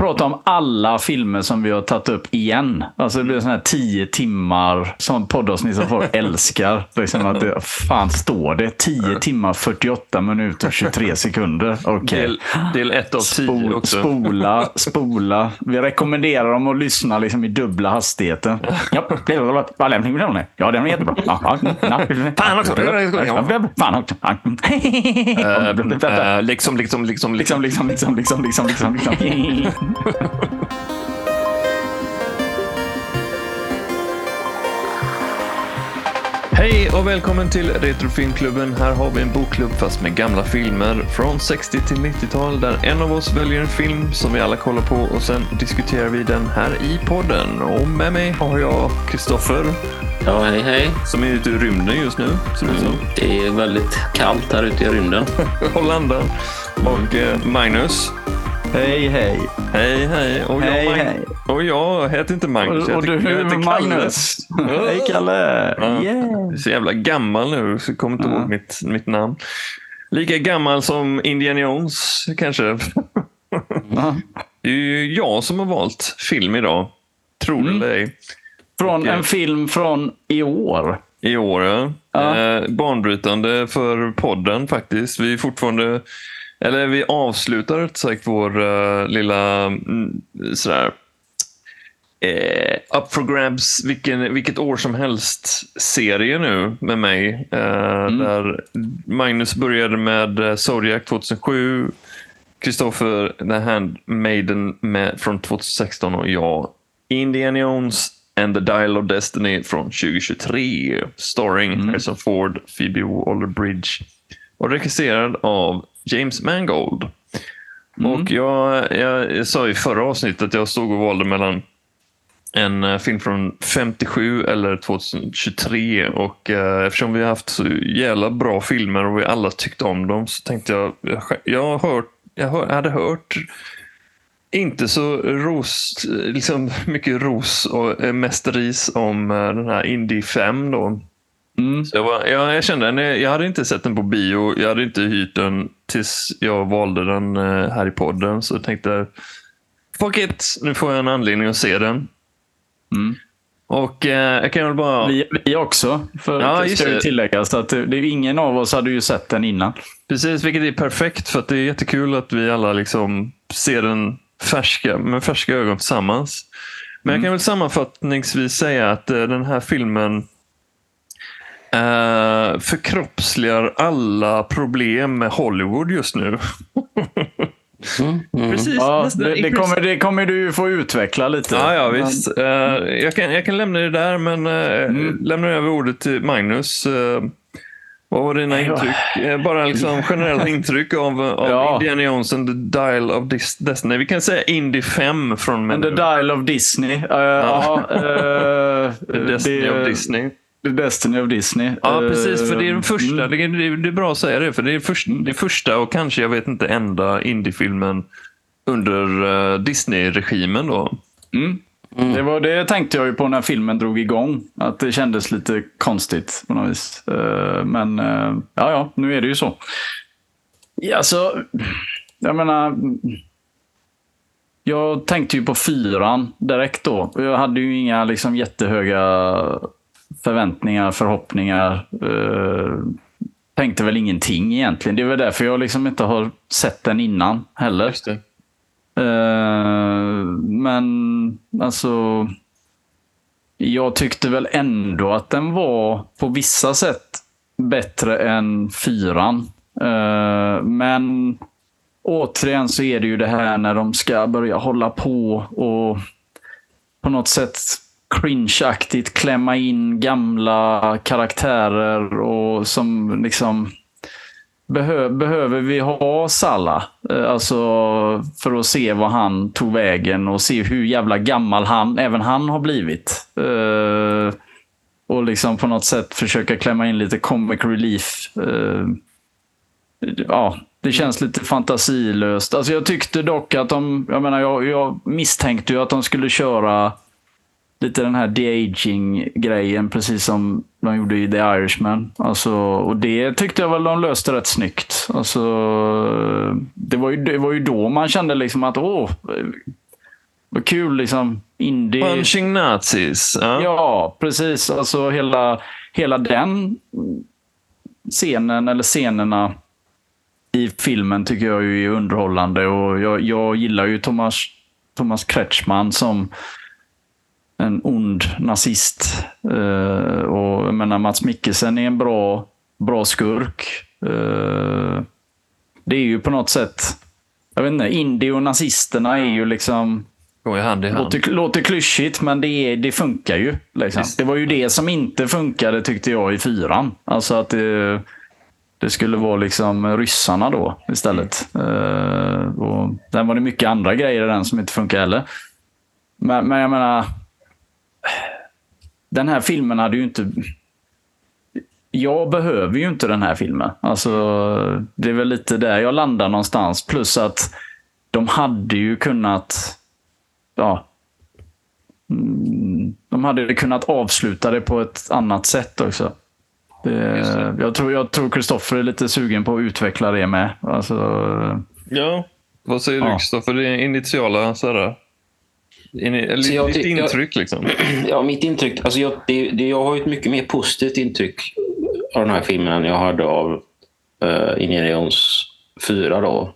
prata om alla filmer som vi har tagit upp igen. Alltså det blir sådana här tio timmar som poddavsnitt som folk älskar. Liksom att det, fan står det? 10 timmar, 48 minuter och 23 sekunder. Okej. Del, del ett av tio Spol, också. spola, spola. Vi rekommenderar dem att lyssna liksom i dubbla hastigheten. Ja, ja den är jättebra. Fan också. Fan också. Eh, liksom, liksom, liksom, liksom. Liksom, liksom, liksom, liksom, liksom, liksom, liksom. Hej och välkommen till Retrofilmklubben. Här har vi en bokklubb fast med gamla filmer från 60 till 90-tal där en av oss väljer en film som vi alla kollar på och sen diskuterar vi den här i podden. Och med mig har jag Kristoffer Ja, hej hej. som är ute i rymden just nu. Ser det som. Det är väldigt kallt här ute i rymden. Hollanda. Och eh, Magnus. Hej, hej. Hej, hej. Och jag, Hej, Mag- hej. Och jag heter inte Magnus. Och, och heter, du, heter Kalle. Magnus. Hej, Kalle. Ja. Yeah. Jag är så jävla gammal nu, så jag kommer inte Ja. ihåg mitt, mitt namn. Lika gammal som Indiana Jones, kanske. Ja. Det är ju jag som har valt film idag. Tror det Mm. eller ej. Från en film från i år. I år, ja. Ja. Eh, banbrytande för podden faktiskt. Vi är fortfarande, eller vi avslutar rätt sagt vår eh, lilla mm, sådär eh, Up for grabs vilken, vilket år som helst serie nu med mig. Eh, Där Magnus började med Zodiac 2007. Kristoffer The Handmaiden med, från 2016 och jag Indiana Jones and the Dial of Destiny från 2023. Starring Harrison Ford, Phoebe Waller-Bridge och regisserad av James Mangold. Och jag, jag, jag sa i förra avsnittet att jag stod och valde mellan en eh, film från 57 eller 2023 och eh, eftersom vi har haft så jävla bra filmer och vi alla tyckte om dem så tänkte jag, jag, jag, har hört, jag, hör, hade hört inte så ros, liksom mycket ros och eh, mest ris om den här Indie 5 då. Mm. Så jag, var, jag, jag kände, nej, jag hade inte sett den på bio, jag hade inte hyrt den tills jag valde den eh, här i podden. Så jag tänkte, fuck it, nu får jag en anledning att se den. Mm. Och eh, jag kan väl bara... Vi, vi också, för Ja, det ska ju tilläggas. Att det, det ingen av oss hade ju sett den innan. Precis, vilket är perfekt för det är jättekul att vi alla liksom ser den färska, med färska ögon tillsammans. Men jag kan väl sammanfattningsvis säga att eh, den här filmen eh, förkroppsligar alla problem med Hollywood just nu. Mm, mm. Precis, Ja, det, det, kommer, det kommer du ju få utveckla lite. Ja, ja Men- visst. Eh, jag, kan, jag kan lämna det där, men uh, Mm. lämnar över ordet till Magnus. Eh, vad var dina Ja. intryck? Bara liksom generella intryck av, av Ja. Indiana Jones and the Dial of Dis- Destiny. Vi kan säga Indy 5 från And the. Dial of Disney. Uh, ja. uh, The Destiny det- of Disney. The Destiny of Disney. Ja, Eh, precis. För det är den första. mm. Det, är, det är- bra att säga det. För det är, först, det första och kanske, jag vet inte, enda indiefilmen under uh, Disney-regimen. då. Mm. Det, var, det tänkte jag ju på när filmen drog igång. Att det kändes lite konstigt på något vis. Eh, Men eh, ja, ja, nu är det ju så. Ja, alltså, jag menar. Jag tänkte ju på fyran direkt då. Jag hade ju inga liksom jättehöga förväntningar, förhoppningar. Eh, tänkte väl ingenting egentligen. Det är väl därför jag liksom inte har sett den innan heller. Eh, men alltså. Jag tyckte väl ändå att den var på vissa sätt bättre än fyran. Eh, men återigen så är det ju det här när de ska börja hålla på och på något sätt cringeaktigt klämma in gamla karaktärer och som liksom Behö, behöver vi ha Salla? Eh, Alltså för att se vad han tog vägen och se hur jävla gammal han, även han har blivit. Eh, och liksom på något sätt försöka klämma in lite comic relief. Eh, ja, det känns lite fantasilöst. Alltså jag tyckte dock att de, jag menar jag, jag misstänkte ju att de skulle köra lite den här de-aging-grejen, precis som de gjorde i The Irishman. Alltså, och det tyckte jag väl de löste rätt snyggt. Alltså, det, var ju, det var ju då man kände liksom att åh, vad kul liksom. Indie. Punching Nazis. Ja. Ja, precis. Alltså hela, hela den scenen eller scenerna i filmen tycker jag ju är underhållande och jag, jag gillar ju Thomas, Thomas Kretschmann som en ond nazist. Eh, och jag menar, Mats Mikkelsen är en bra, bra skurk. Eh, det är ju på något sätt, jag vet inte, indie och nazisterna är ju liksom Går ju hand i hand. Låter, låter klyschigt, men det, är, det funkar ju. Liksom. Det var ju det som inte funkade tyckte jag i fyran. Alltså att det, det skulle vara liksom ryssarna då istället. Uh, och sen var det mycket andra grejer i den som inte funkar heller. Men, men jag menar, den här filmen hade ju inte... Jag behöver ju inte den här filmen. Alltså, det är väl lite där jag landar någonstans. Plus att de hade ju kunnat ja, mm, de hade kunnat avsluta det på ett annat sätt också. Det, jag tror jag tror Kristoffer är lite sugen på att utveckla det med. Alltså, Ja. Vad säger du. Kristoffer? Det initiala sådär. Eller, jag ditt intryck liksom. Ja, mitt intryck. Alltså jag, det, det, jag har ett mycket mer positivt intryck av den här filmen än jag hade av uh, Indiana Jones 4. Då.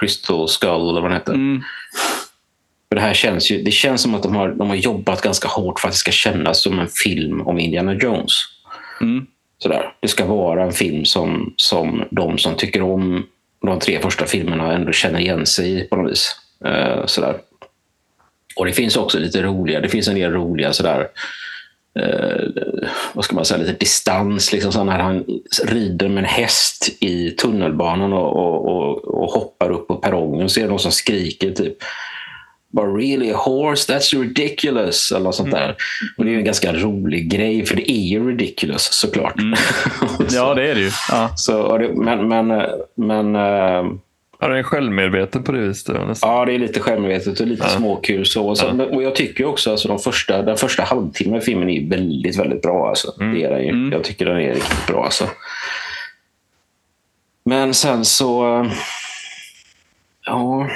Crystal Skull eller vad den heter. mm, För det här känns ju, det känns som att de har, de har jobbat ganska hårt för att det ska kännas som en film om Indiana Jones. mm, Sådär. Det ska vara en film som, som de som tycker om de tre första filmerna ändå känner igen sig i på något vis. Eh, sådär. Och det finns också lite roliga, det finns en del roliga sådär, eh, vad ska man säga, lite distans. Liksom så när han rider med en häst i tunnelbanan och, och, och, och hoppar upp på perrongen och ser någon som skriker typ But really a horse, that's ridiculous. Eller något sånt där. Och det är en ganska rolig grej, för det är ju ridiculous såklart. ja, det är det ju. Ja. Så, det, men men, eh, men eh, Ja, det är självmedveten på det viset. ja, nästan. ja, det är lite självmedvetet och lite småkul. Så. Och, så, men- och jag tycker också alltså, de första, den första halvtimmen i filmen är väldigt, väldigt bra. Alltså. Det är den ju. Jag tycker den är riktigt bra. Alltså. Men sen så... eh, Ja...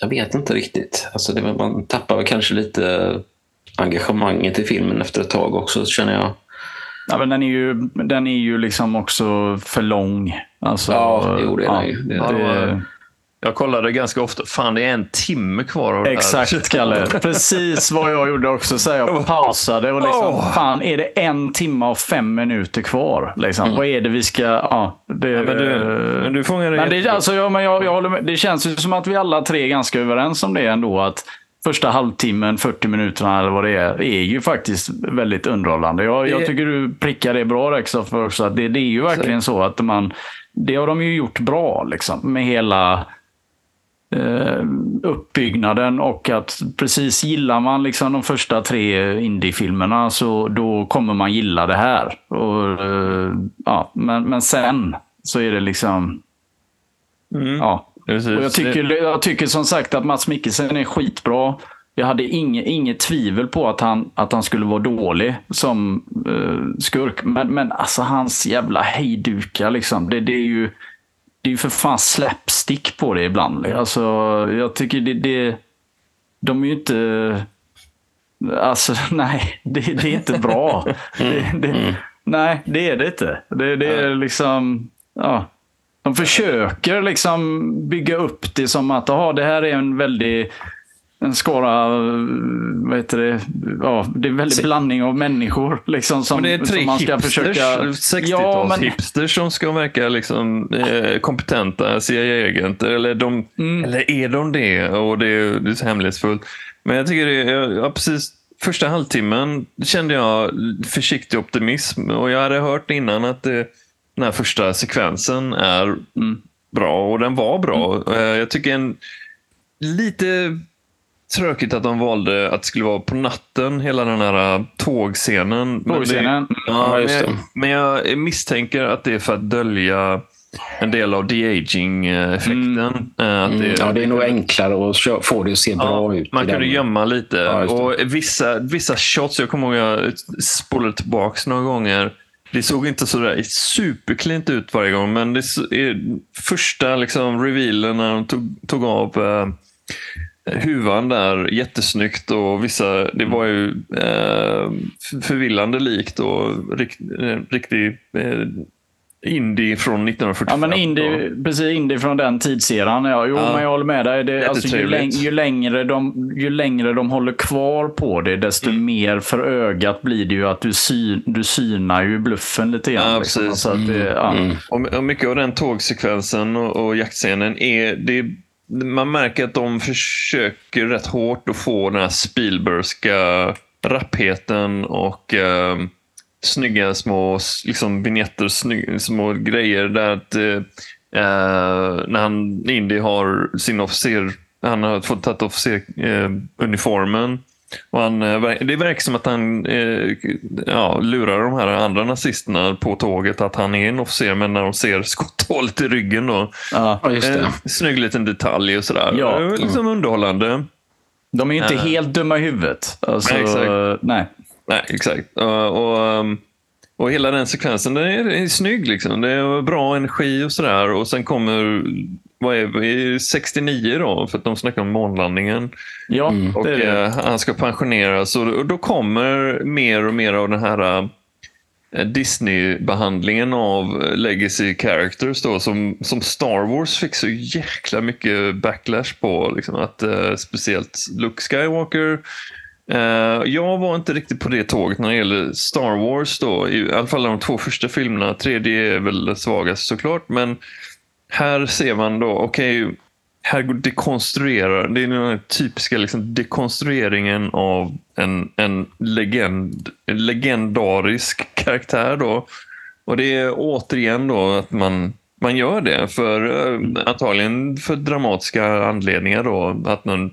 Jag vet inte riktigt. Alltså det, man tappar väl kanske lite engagemanget i filmen efter ett tag också, känner jag. Ja, men den är ju, den är ju liksom också för lång. Alltså, Ja, jo, det är den ju. Det är det- Jag kollade ganska ofta. Fan, det är en timme kvar av. Exakt, Kalle. Precis vad jag gjorde också. Så jag pausade och liksom, Åh. fan, är det en timme och fem minuter kvar? Liksom, Vad är det vi ska... Ja, det, Ja, men, du, men du fångar det men det, alltså, ja, men jag, jag håller med. det känns ju som att vi alla tre är ganska överens om det ändå. Att första halvtimmen, 40 minuterna eller vad det är, är ju faktiskt väldigt underhållande. Jag, jag Det- tycker du prickar det bra Rex, för också. Att det, det är ju verkligen så att man... Det har de ju gjort bra liksom, med hela eh, uppbyggnaden och att precis gillar man liksom de första tre indiefilmerna så då kommer man gilla det här. Och, eh, ja, men, men sen så är det liksom... Mm. Ja. Precis. Och jag, tycker, jag tycker som sagt att Mats Mikkelsen är skitbra. Jag hade inget, inget tvivel på att han, att han skulle vara dålig som eh, skurk. Men, men alltså hans jävla hejdukar liksom. Det, det är ju det är ju för fan slapstick på det ibland. Alltså, jag tycker det, det... De är ju inte... Alltså, nej. Det, det är inte bra. Det, det, nej, det är det inte. Det, det är liksom... Ja. De försöker liksom bygga upp det som att aha, det här är en väldig en skara, vad heter det, ja, det är en väldig blandning av människor. Liksom, som, Men det är tre som man ska hipsters, försöka... 60-tals men- hipsters som ska verka liksom, eh, kompetenta CIA-agenter. Eller, de, Mm. eller är de det? Och det är, det är så hemlighetsfullt. Men jag tycker det, ja, precis första halvtimmen kände jag försiktig optimism. Och jag hade hört innan att det, den här första sekvensen är Mm. bra. Och den var bra. Eh, Jag tycker en lite tråkigt att de valde att det skulle vara på natten, hela den här äh, tågscenen. Men det- Tågscenen. Ja, Ja, men, just jag, det. men jag misstänker att det är för att dölja en del av de-aging-effekten. Äh, att Mm, ja, det är nog enklare att få det att se bra ut. man kunde gömma lite. Ja, och vissa, vissa shots, jag kommer ihåg jag spolade tillbaka några gånger. Det såg inte sådär superklint ut varje gång, men det är första liksom, revealen när de tog, tog av eh, huvan där jättesnyggt och vissa, det var ju eh, förvillande likt och rikt, eh, riktig eh, indie från 1945. Ja, men indie, precis, indie från den tidseran. Ja, jo, Ja. men jag håller med dig. Det, alltså, ju, läng, ju, längre de, ju längre de håller kvar på det, desto Mm. mer för ögat blir det ju att du, syn, du synar ju bluffen lite grann. Ja, liksom. precis. Så att det, ja. Och, och mycket av den tågsekvensen och, och jaktscenen är... Det, man märker att de försöker rätt hårt att få den här Spielbergska rappheten och eh, snygga små liksom, vignetter, snygg, små grejer. Där att, eh, eh, när han, Indy har sin officer, han har fått tagit officeruniformen. Eh, uniformen. och han, eh, det verkar som att han eh, ja, lurar de här andra nazisterna på tåget att han är en officer, men när de ser skotthålet i ryggen då. Ja. Ja, just det. Eh, snygg liten detalj och sådär. Ja. Eh, Liksom underhållande. De är ju inte Ja. helt dumma i huvudet. Alltså, Nej, exakt. nej. Nej, exakt. Och, och, um, och hela den sekvensen, den är, är snygg. Liksom. Det är bra energi och sådär. Och sen kommer, vad är vi, 69 då, för att de snackar om månlandningen. Ja, Och det är det. eh, han ska pensioneras. Och, och då kommer mer och mer av den här eh, Disney-behandlingen av legacy characters då, som, som Star Wars fick så jäkla mycket backlash på. Liksom, att, eh, speciellt Luke Skywalker. Eh, jag var inte riktigt på det tåget när det gäller Star Wars. Då, I alla fall de två första filmerna. Tredje är väl svagast såklart. Men här ser man då, okej, här går dekonstruerar, det är den typiska liksom dekonstrueringen av en, en, legend, en legendarisk karaktär. Då. Och det är återigen då att man, man gör det för eh, antagligen för dramatiska anledningar. då Att man,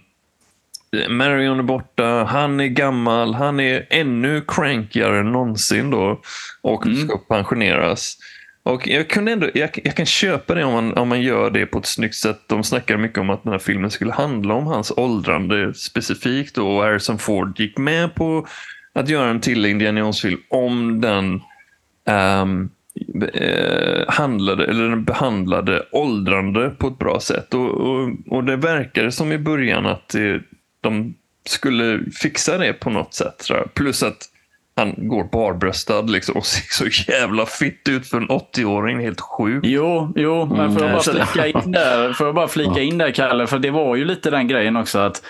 Marion är borta, han är gammal, han är ännu crankigare än någonsin då och ska pensioneras. Och jag, kunde ändå, jag, jag kan köpa det om man, om man gör det på ett snyggt sätt. De snackar mycket om att den här filmen skulle handla om hans åldrande specifikt. då, Och Harrison Ford gick med på att göra en till Indiana Jones-film om den ehm, eh, handlade, eller den behandlade åldrande på ett bra sätt. Och, och, och det verkar som i början att det, de skulle fixa det på något sätt. Plus att han går barbröstad liksom, och ser så jävla fitt ut för en 80-åring. Helt sjukt. Jo, jo, men får jag bara flika in där, får jag bara flika in där Kalle, för det var ju lite den grejen också att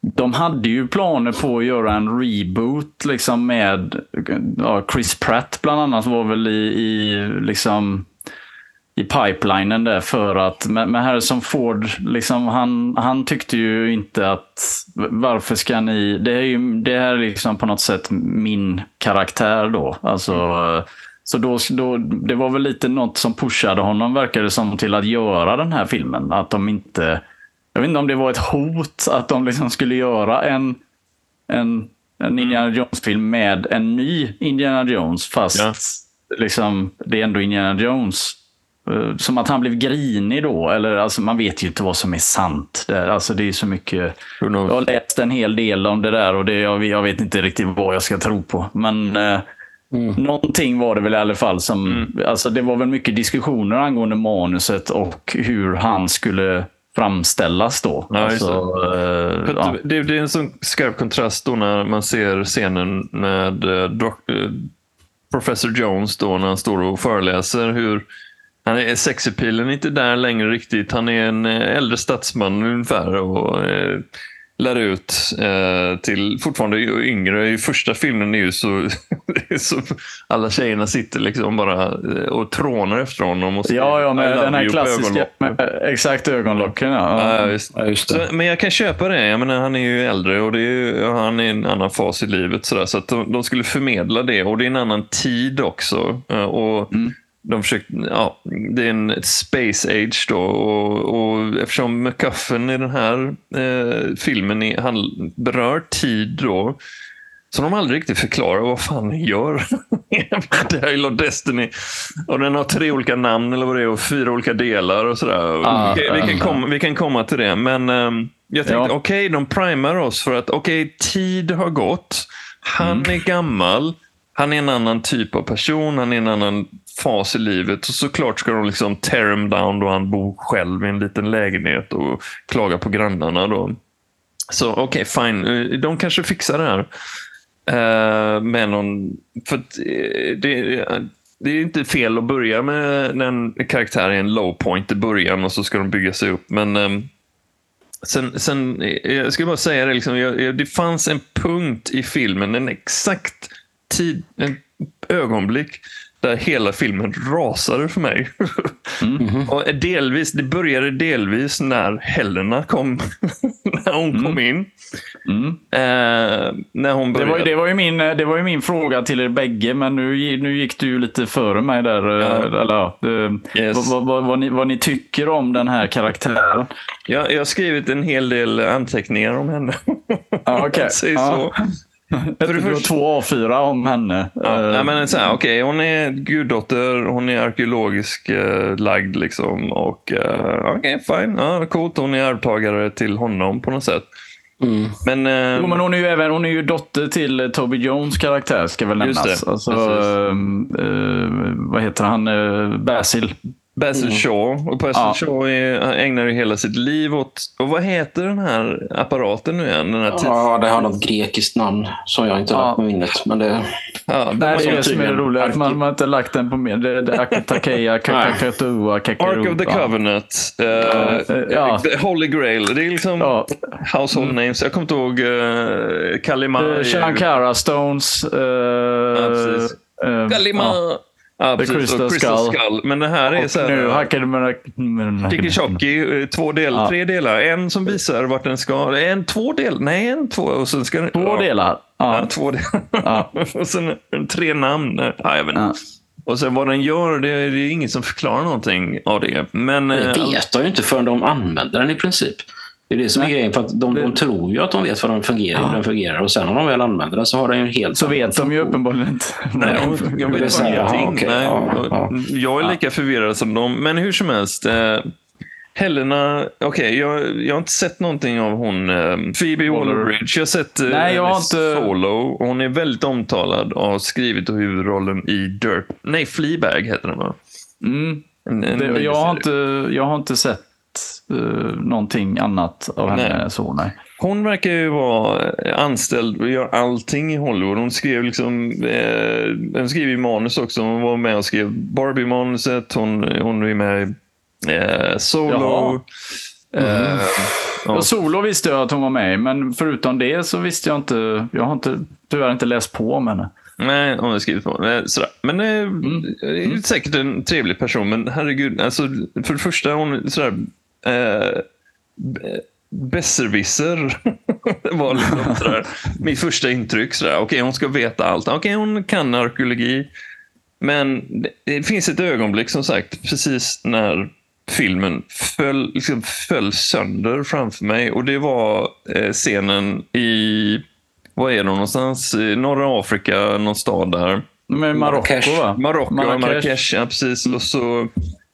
de hade ju planer på att göra en reboot liksom med ja, Chris Pratt bland annat var väl i, i liksom i pipelinen där för att men, men Harrison Ford, liksom, han, han tyckte ju inte att varför ska ni, det är ju det här är liksom på något sätt min karaktär då. Alltså, Så då, då, det var väl lite något som pushade honom verkar det som till att göra den här filmen. Att de inte, jag vet inte om det var ett hot att de liksom skulle göra en, en, en Indiana Jones-film med en ny Indiana Jones fast Ja. liksom, det är ändå Indiana Jones. Eh, Som att han blev grinig då. Eller, alltså, man vet ju inte vad som är sant. Det, alltså, det är så mycket. Jag har läst en hel del om det där och det, jag, jag vet inte riktigt vad jag ska tro på. Men eh, någonting var det väl i alla fall. Som, alltså, det var väl mycket diskussioner angående manuset och hur han skulle framställas då. Ja, alltså, eh, För ja. det, det är en sån skarp kontrast då när man ser scenen med eh, eh, Professor Jones då när han står och föreläser. hur han är Sexappealen är inte där längre riktigt. Han är en eh, äldre statsman ungefär och eh, lär ut eh, till fortfarande yngre. I första filmen är ju så, så alla tjejerna sitter liksom bara eh, och trånar efter honom. Och Ja, ja, "I med den här you" på klassiska, med, exakt ögonlocken. Ja. Ja, just. Ja, just. Så, men jag kan köpa det. Jag menar, han är ju äldre och det är ju, han är i en annan fas i livet. Så, där, så att de, de skulle förmedla det. Och det är en annan tid också. Eh, Och de försökte, ja, det är en space age då. Och, och eftersom McCuffen i den här eh, filmen är, han berör tid då. Så de aldrig riktigt förklarar vad fan den gör. Dial of Destiny. Och den har tre olika namn eller vad det är och fyra olika delar och sådär. Ah, Okej, vi, kan ah, komma, vi kan komma till det. Men ehm, jag tänkte, Ja. okej, de primar oss för att okej, tid har gått. Han är gammal. Han är en annan typ av person. Han är en annan fas i livet. Och såklart ska de liksom tear him down då han bor själv i en liten lägenhet och klaga på grannarna. Då. Så okej, okay, fine. Eh, de kanske fixar det här. Uh, med någon... För att, eh, det, det är inte fel att börja med en karaktär i en low point i början och så ska de bygga sig upp. Men um, sen, sen, jag ska bara säga det, liksom, jag, det fanns en punkt i filmen, en exakt tid, en ögonblick där hela filmen rasade för mig. Mm. och delvis, det började delvis när Helena kom, när hon mm. kom in. Mm. Eh, när hon det, var, det, var ju min, det var ju min fråga till er bägge, men nu, nu gick du lite före mig där. Eh, ja. Eller, yes. vad, vad, vad, ni, vad ni tycker om den här karaktären. Ja, jag har skrivit en hel del anteckningar om henne. Ja, okay. så. För det första två A4 om henne. Ja, uh, men så här, okay, hon är guddotter, hon är arkeologisk uh, lagd. Liksom, och uh, Okej, okay, fine. Ja, coolt. Hon är arvtagare till honom på något sätt. Mm. Men, uh, jo, men hon är ju även hon är ju dotter till Toby Jones karaktär, ska väl nämnas. Alltså, vad heter han? Basil Basil mm. Shaw. Och Basil ja. Shaw är, ägnar ju hela sitt liv åt... Och vad heter den här apparaten nu igen? Den här ja, det har något grekiskt namn som jag inte har ja. lagt på minnet. Men det, ja, det, är det som är roligt. Att man, har inte lagt den på minnet. Det, det är Akitakeia, Kakatua, Ark of the Covenant. Uh, ja. Holy Grail. Det är liksom ja. household mm. names. Jag kommer inte ihåg uh, Kalima. Uh, Shankara Stones. Uh, ja, precis. Uh, Kalima. Ja, precis. Crystal, Crystal Skull. Skull. Men det här är så här... Nu hackar du med... Tiki två delar, ja. tre delar. En som visar vart den ska. En, två delar. Nej, en, två. Och sen ska två ja. delar. Ja. ja. två delar. Ja. och sen tre namn. Ja, jag vet inte. Och sen vad den gör, det är, det är ingen som förklarar någonting av det. Men, det eh, vet de ju inte förrän de använder den i princip. Det är det som är grejen. För att de, de tror ju att de vet vad den fungerar, hur den fungerar. Och sen när de väl använder den så har den ju helt... Så vet de ju uppenbarligen inte. Nej, jag vet ingenting. Okay, Nej, ja, ja, jag är lika förvirrad som dem. Men hur som helst. Eh, Helena, okej, okay, jag, jag har inte sett någonting av hon eh, Phoebe Waller-Bridge. Jag har sett eh, Nej, jag har inte... Solo. Hon är väldigt omtalad och har skrivit huvudrollen i Dirt. Nej, Fleabag heter den va? Mm. En, en det, jag, har inte, jag har inte sett uh, någonting annat av henne nej. så. Nej. Hon verkar ju vara anställd och gör allting i Hollywood. Hon skrev liksom, eh, hon skrev manus också. Hon var med och skrev Barbie-manuset. Hon, hon är med i eh, Solo. Mm. Eh, ja. Solo visste jag att hon var med i, men förutom det så visste jag inte. Jag har inte, tyvärr inte läst på om henne. Nej, hon har skrivit på. Sådär. Men eh, mm. är mm. säkert en trevlig person. Men herregud, alltså, för det första hon sådär, eh, besserwisser var liksom sådär, mitt första intryck. Okej, okay, hon ska veta allt. Okej, okay, hon kan arkeologi. Men det, det, finns ett ögonblick, som sagt, precis när filmen föll, liksom, föll sönder framför mig. Och det var eh, scenen i, vad är det någonstans? I norra Afrika, någon stad där. Marocko va? Marocko, Marrakesh. Marrakesh ja, precis. Och så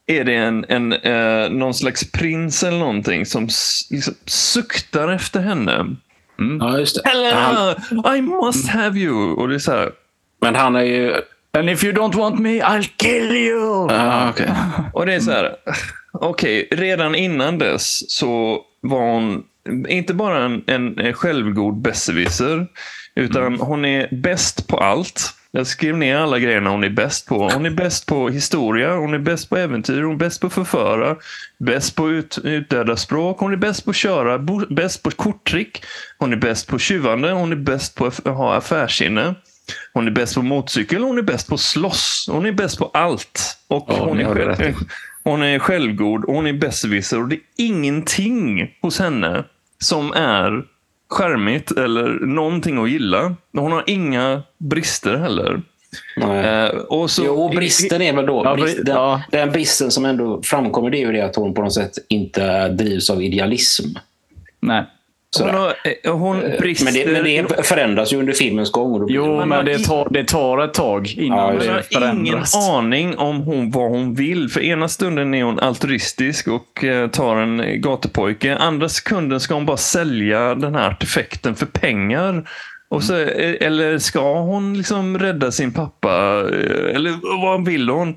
är det en, en, eh, någon slags prins eller någonting som liksom suktar efter henne. Mm. Ja, just det. Helena, han... I must have you. Och det är så här. Men han är ju... And if you don't want me, I'll kill you! Ah, okay. Och det är så här. Okej, okay, redan innan dess så var hon inte bara en, en självgod besserwisser, utan mm. hon är bäst på allt. Jag skrev ner alla grejerna hon är bäst på. Hon är bäst på historia, hon är bäst på äventyr, hon är bäst på förföra, bäst på ut, utdöda språk, hon är bäst på att köra, bäst på korttrick, hon är bäst på tjuvande, hon är bäst på att ha affärsinne. Hon är bäst på motorcykel, hon är bäst på slåss, hon är bäst på allt. Och ja, hon, är själv, hon är självgod och hon är besserwisser och det är ingenting hos henne som är skärmigt eller någonting att gilla. Hon har inga brister heller. Eh, och så, jo, bristen är väl då... Ja, brist, den, ja. den bristen som ändå framkommer det är ju det att hon på något sätt inte drivs av idealism. Nej. Hon, har, eh, hon brister... men, det, men det förändras ju under filmens gång. jo, men det tar, det tar ett tag innan ja, det förändras. har ingen aning om hon, vad hon vill. För ena stunden är hon altruistisk och eh, tar en gatupojke. Andra sekunden ska hon bara sälja den här artefakten för pengar. Och så, eh, eller ska hon liksom rädda sin pappa? Eller vad vill hon?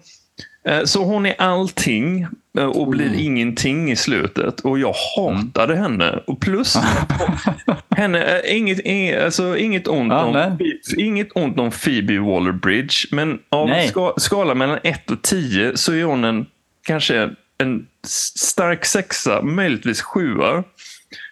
Eh, Så hon är allting eh, och blir Mm. ingenting i slutet. Och jag hatade henne. Och plus, henne, är inget, inget, alltså, inget, ont Ja, om, inget ont om Phoebe Waller-Bridge. Men av ska, skala mellan 1 och 10 så är hon en, kanske en stark sexa, möjligtvis sjua.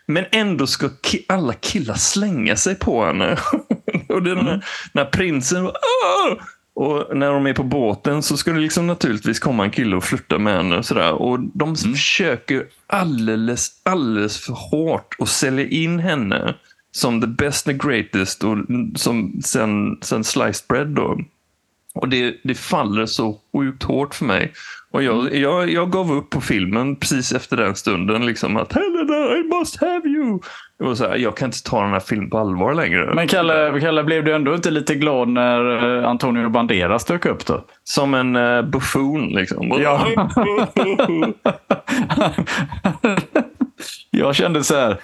Men ändå ska ki- alla killar slänga sig på henne. och det är Mm. när, när prinsen "Åh!" Och när de är på båten så ska det liksom naturligtvis komma en kille och flirta med henne. Och, sådär. och de Mm. försöker alldeles, alldeles för hårt att sälja in henne som the best and greatest och som sen, sen sliced bread. Då. Och det, det faller så sjukt hårt för mig. Och jag, jag, jag gav upp på filmen precis efter den stunden. Liksom att Helena, I must have you. Det var så här, jag kan inte ta den här filmen på allvar längre. Men Kalle, Kalle, blev du ändå inte lite glad när eh, Antonio Banderas dök upp då? Som en uh, buffoon. Liksom. Ja. Jag kände så här.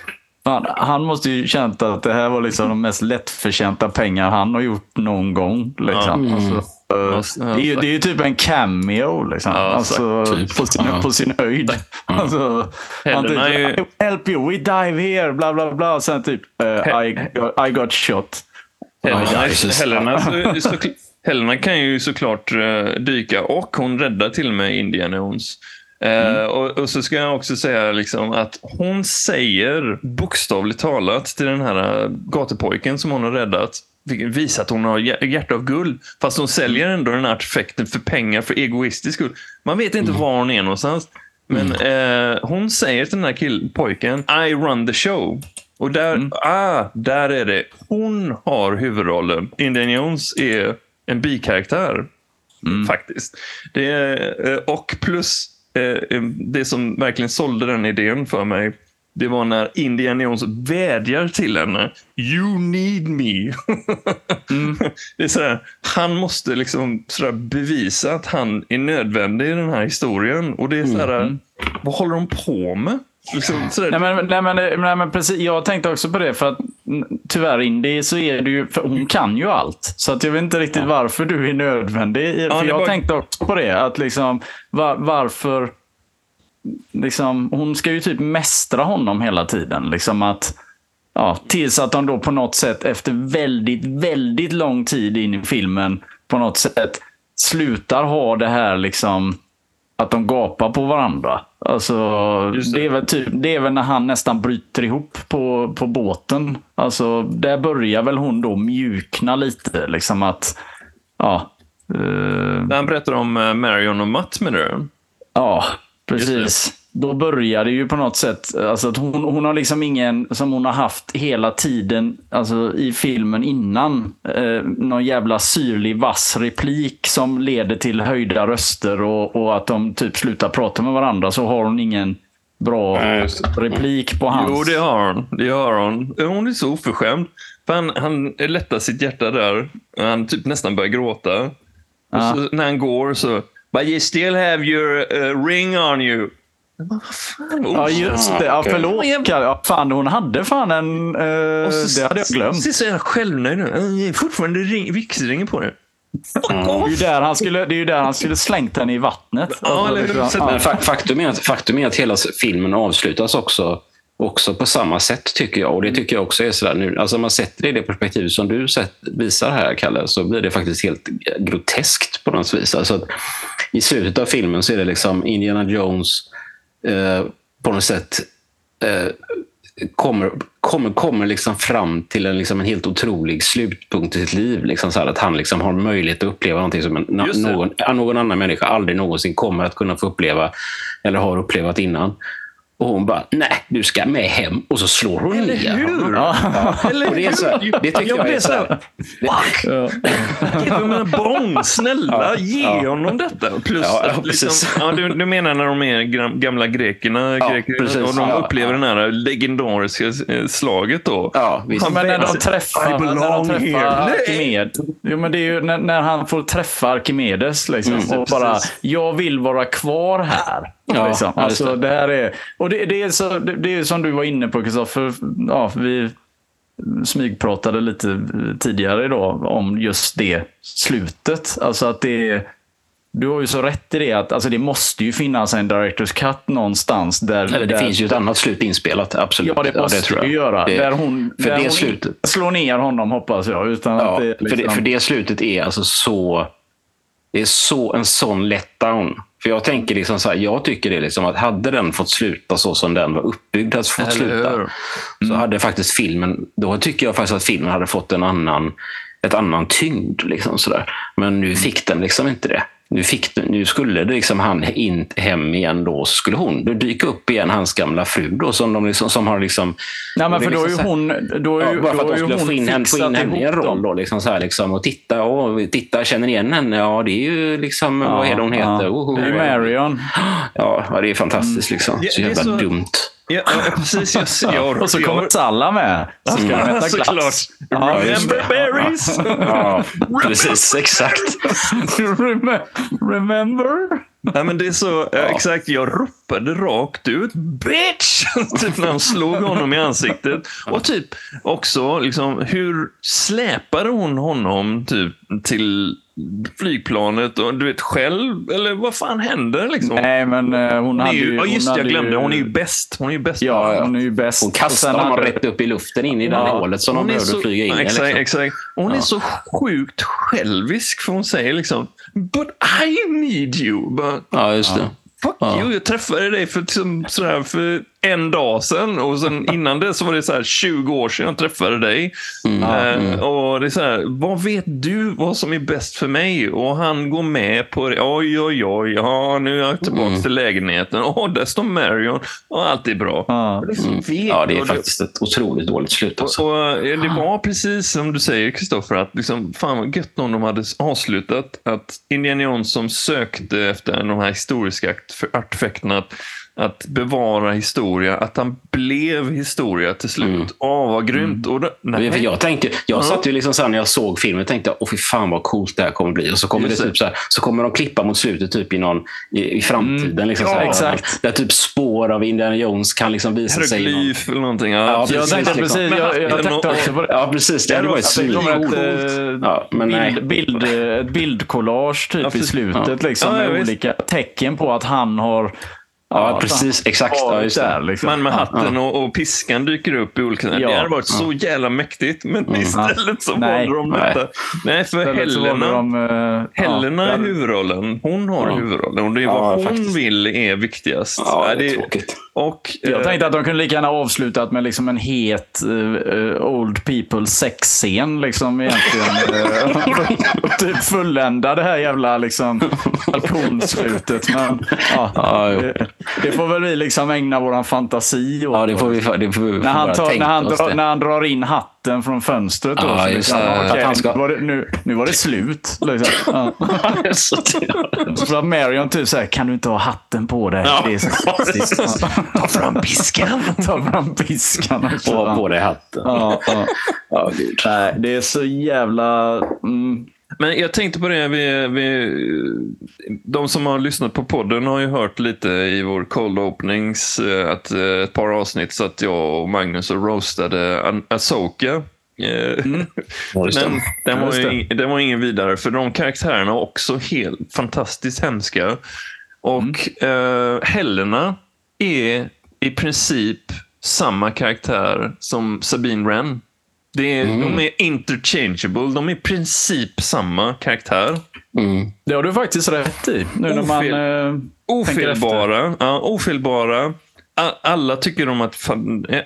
Fan, han måste ju känt att det här var liksom de mest lättförtjänta pengar han har gjort någon gång. Liksom. Alltså, eh, Ja, det, är, ju- det är ju typ en cameo. Liksom. Ja, alltså, typ. på, sin, Ja. på sin höjd. Alltså, han typ, ju- help you, we dive here, bla bla bla. Och sen typ, eh, I, got, I got shot. Helena, Ja. Helena, så, så, Helena kan ju såklart eh, dyka och hon räddar till och med Indiana Jones. Eh, och, och så ska jag också säga liksom att hon säger bokstavligt talat till den här eh, gatupojken som hon har räddat visar att hon har hjär- hjärta av guld. Fast hon säljer ändå den här artefakten för pengar för egoistisk skull. Man vet inte var hon är någonstans. Men eh, hon säger till den här kill- pojken I run the show. Och där, ah, där är det. Hon har huvudrollen. Indiana Jones är en bikaraktär. Faktiskt. Det eh, och plus eh, det som verkligen sålde den idén för mig. Det var när Indiana Jones vädjar till henne. You need me. Det är sådär, han måste liksom sådär bevisa att han är nödvändig i den här historien. Och det är sådär, vad håller de på med? Liksom, Nej men, nej, men, nej, men precis, jag tänkte också på det för att mm, tyvärr Indy så är det ju, för hon kan ju allt. Så att jag vet inte riktigt varför du är nödvändig. för är jag bara- tänkte också på det, att liksom var, varför liksom, hon ska ju typ mästra honom hela tiden. Liksom att, ja, tills att de då på något sätt efter väldigt, väldigt lång tid in i filmen på något sätt slutar ha det här liksom att de gapar på varandra. Alltså, det. det. är väl typ, det är väl när han nästan bryter ihop på, på båten. Alltså, där börjar väl hon då mjukna lite. Liksom att, ja. när han berättar om eh, Marion och Matt med det. Ja, precis. Då börjar det ju på något sätt, alltså att hon, hon har liksom ingen, som hon har haft hela tiden, alltså i filmen innan, eh, någon jävla syrlig vass replik som leder till höjda röster och, och att de typ slutar prata med varandra så har hon ingen bra Nej, replik på hans. Jo, det har hon. Det har hon. Hon är så oförskämd. För han, han lättar sitt hjärta där. Han typ nästan börjar gråta. Ja. så, när han går så... But you still have your uh, ring on you. Fan? Ja, just det. Ja, förlåt. Kalle. Ja, fan, hon hade fan en... Eh, så- det hade jag glömt. Ser så jävla självnöjd är Fortfarande ring, vigselringen på det. Fuck Det är ju där han skulle, det är ju där han skulle slängt henne i vattnet. Ja, eller hur? Så- ja. Men fak- faktum, är att, faktum är att hela filmen avslutas också, också på samma sätt, tycker jag. Och det tycker jag också är sådär nu. Alltså man sätter det i det perspektiv som du sett, visar här, Kalle, så blir det faktiskt helt groteskt på något vis. Alltså I slutet av filmen så är det liksom Indiana Jones eh, på något sätt eh, kommer, kommer, kommer liksom fram till en, liksom en helt otrolig slutpunkt i sitt liv. Liksom så att han liksom har möjlighet att uppleva någonting som en, någon, någon annan människa aldrig någonsin kommer att kunna få uppleva eller har upplevt innan. Och hon bara, nej, du ska med hem. Och så slår hon Eller ner hur? honom. Ja. Eller Och det, är så, hur? det tycker jag, blev är så här, Fuck! Ja. Bone. Snälla, Ja, ge ja. honom detta. Plus, Ja, ja, att liksom, ja, du, du menar när de är gamla grekerna Ja, greker, precis. och de Ja, upplever ja. det här legendariska eh, slaget då? Ja, visst. Ja, men när de träffar, när de träffar. Arkimed, jo, men det är ju när, när han får träffa Arkimedes liksom, Mm, och bara, precis. jag vill vara kvar här. Ja, liksom. ja, alltså, det. det här är, och det, det är så, det, det är som du var inne på Kristoffer, ja, vi smygpratade lite tidigare idag om just det slutet. Alltså att det du har ju så rätt i det att alltså, det måste ju finnas en Directors Cut någonstans. Där, Eller det där, finns ju ett annat slut inspelat, absolut. Ja, det måste tror det göra. Det- där hon, för där det hon slutet- slår ner honom hoppas jag. Utan Ja, att det, är för, det, liksom- för det slutet är alltså så... Det är så en sån letdown. För jag tänker liksom så här, jag tycker det liksom att hade den fått sluta så som den var uppbyggd att fått Eller sluta. hur? Så hade faktiskt filmen, då tycker jag faktiskt att filmen hade fått en annan, ett annan tyngd. Liksom sådär. Men nu fick den liksom inte det. Nu, fick nu skulle det liksom han in hem igen då, så skulle hon då dyka upp igen, hans gamla fru då, som, de liksom, som har liksom... Nej, men för då är ju liksom här- hon... Då är Ja, ju, bara för då att de ju skulle få in, henne, få in henne i en roll. Då, liksom så här, liksom, och titta, och titta, känner ni igen henne? Ja, det är ju liksom, vad är det hon heter? Ja, Oho, det är ju Marion. Ja, ja, det är fantastiskt liksom. Ja, Så det är jävla så- dumt. Ja, ja, precis. Jag, jag, Och så kommer Salla med. Så ska de äta glass. Ja, Remember berries? Ja, precis, exakt. Rem- Remember? Nej, men det är så, ja. exakt, jag ropade rakt ut bitch! typ när han slog honom i ansiktet. Och typ också, liksom, hur släpade hon honom typ till flygplanet och du vet själv? Eller vad fan händer liksom? Nej, men eh, hon Hon är hade ju, ju... ja, just jag glömde. Hon är ju bäst. Hon är ju bäst. Ja, hon är ju bäst. Hon Och kastar honom hade- rätt upp i luften in i det här Ja, hålet som de Hon är behövde så- flyga in i. Exakt, Liksom. exakt. Hon är Ja. så sjukt självisk för hon säger liksom But I need you. Bara, Ja, just det. Fuck Ja. you, jag träffade dig för, liksom, sådär, för en dag sedan och sen innan det så var det så här 20 år sedan jag träffade dig. Eh, Och det är så här, vad vet du vad som är bäst för mig? Och han går med på det. Oj, oj, oj, ja, nu är jag tillbaka till lägenheten. Åh, där står Marion. Och allt är bra. Ja. Och det är så vek. Ja, det är Och faktiskt ett otroligt dåligt slut. Alltså. och, och eh, det var precis som du säger, Kristoffer, att liksom, fan vad gött om de hade avslutat. Att Indiana Jones som sökte efter de här historiska art- artefakterna, att, bevara historia, att han blev historia till slut. Åh, vad grymt. Och då, jag tänkte, jag Ja. satt ju liksom så här när jag såg filmen och tänkte, åh fy fan vad coolt det här kommer bli. Och så kommer, det Just det. typ så, här, så kommer de klippa mot slutet typ i, någon, i, i framtiden. Liksom så här, Ja, exakt. Där typ spår av Indiana Jones kan liksom visa sig. i Någon, Hieroglyf eller någonting. Ja, Ja, Jag precis, tänkte liksom. precis, jag, jag tänkte också på det. ja, precis. Det hade varit svincoolt. eh, Ja, men nej. bild, bild, ett bildkollage typ Ja, i slutet. Ja. Liksom, Ja, med ja, visst. olika tecken på att han har... Ja, precis. Exakt. Ja, där, liksom. Men med Ja. hatten och, och piskan dyker upp i olika... Ja. Det hade varit så jävla mäktigt. Men istället så Nej. valde de Nej. detta. Nej, för så valde Helena... de, eh, Helena ja, är huvudrollen. Hon har Ja. huvudrollen. Och det är Ja, vad hon faktiskt. vill är viktigast. Ja, det är det- tråkigt. Och, Jag eh, tänkte att de kunde lika gärna avslutat med liksom en het eh, old people sexscen. Liksom, egentligen. Och typ fullända det här jävla liksom, balkonslutet. Men ja, Ja. Det, får väl vi liksom ägna våran fantasi åt. Ja, det får vi, det får vi när, han tar, när, han drar, det. när han drar in hatten från fönstret. Då, Ja, så just liksom, han ska- nu, var det, nu, nu var det slut. Liksom. Ja. Så att Marion typ säger, kan du inte ha hatten på dig? Ja. Det är så. Ta fram piskan! Ta fram piskan. Och ha på dig hatten. Ja, ja. Nej, det är så jävla... Mm, Men jag tänkte på det, vi, vi, de som har lyssnat på podden har ju hört lite i vår cold openings, eh, att eh, ett par avsnitt så att jag och Magnus och roastade Asoka. Eh, det. Men den var, ju, den var ingen vidare, för de karaktärerna var också helt fantastiskt hemska. Och eh, Helena är i princip samma karaktär som Sabine Wren. Det är, De är interchangeable. De är i princip samma karaktär. Mm. det har du faktiskt rätt i. Nu när man... Ofel- eh. Ofelbara. Ja, ofelbara. Alla tycker om att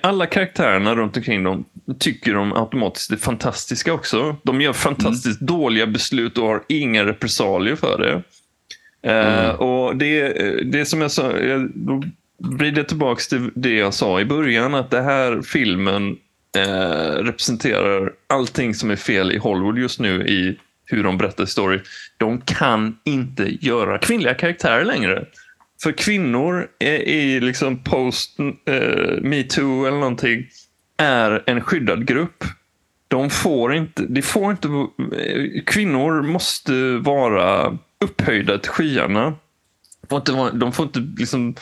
alla karaktärerna runt omkring dem tycker de automatiskt är fantastiska också. De gör fantastiskt dåliga beslut och har inga repressalier för det. Eh, och det, det som jag sa, jag, då vrider jag tillbaka till det jag sa i början, att det här filmen eh, representerar allting som är fel i Hollywood just nu i hur de berättar story. De kan inte göra kvinnliga karaktärer längre. För kvinnor är i liksom post eh, metoo eller någonting är en skyddad grupp. De får inte, de får inte, eh, kvinnor måste vara upphöjda till skyarna. Får inte de får inte liksom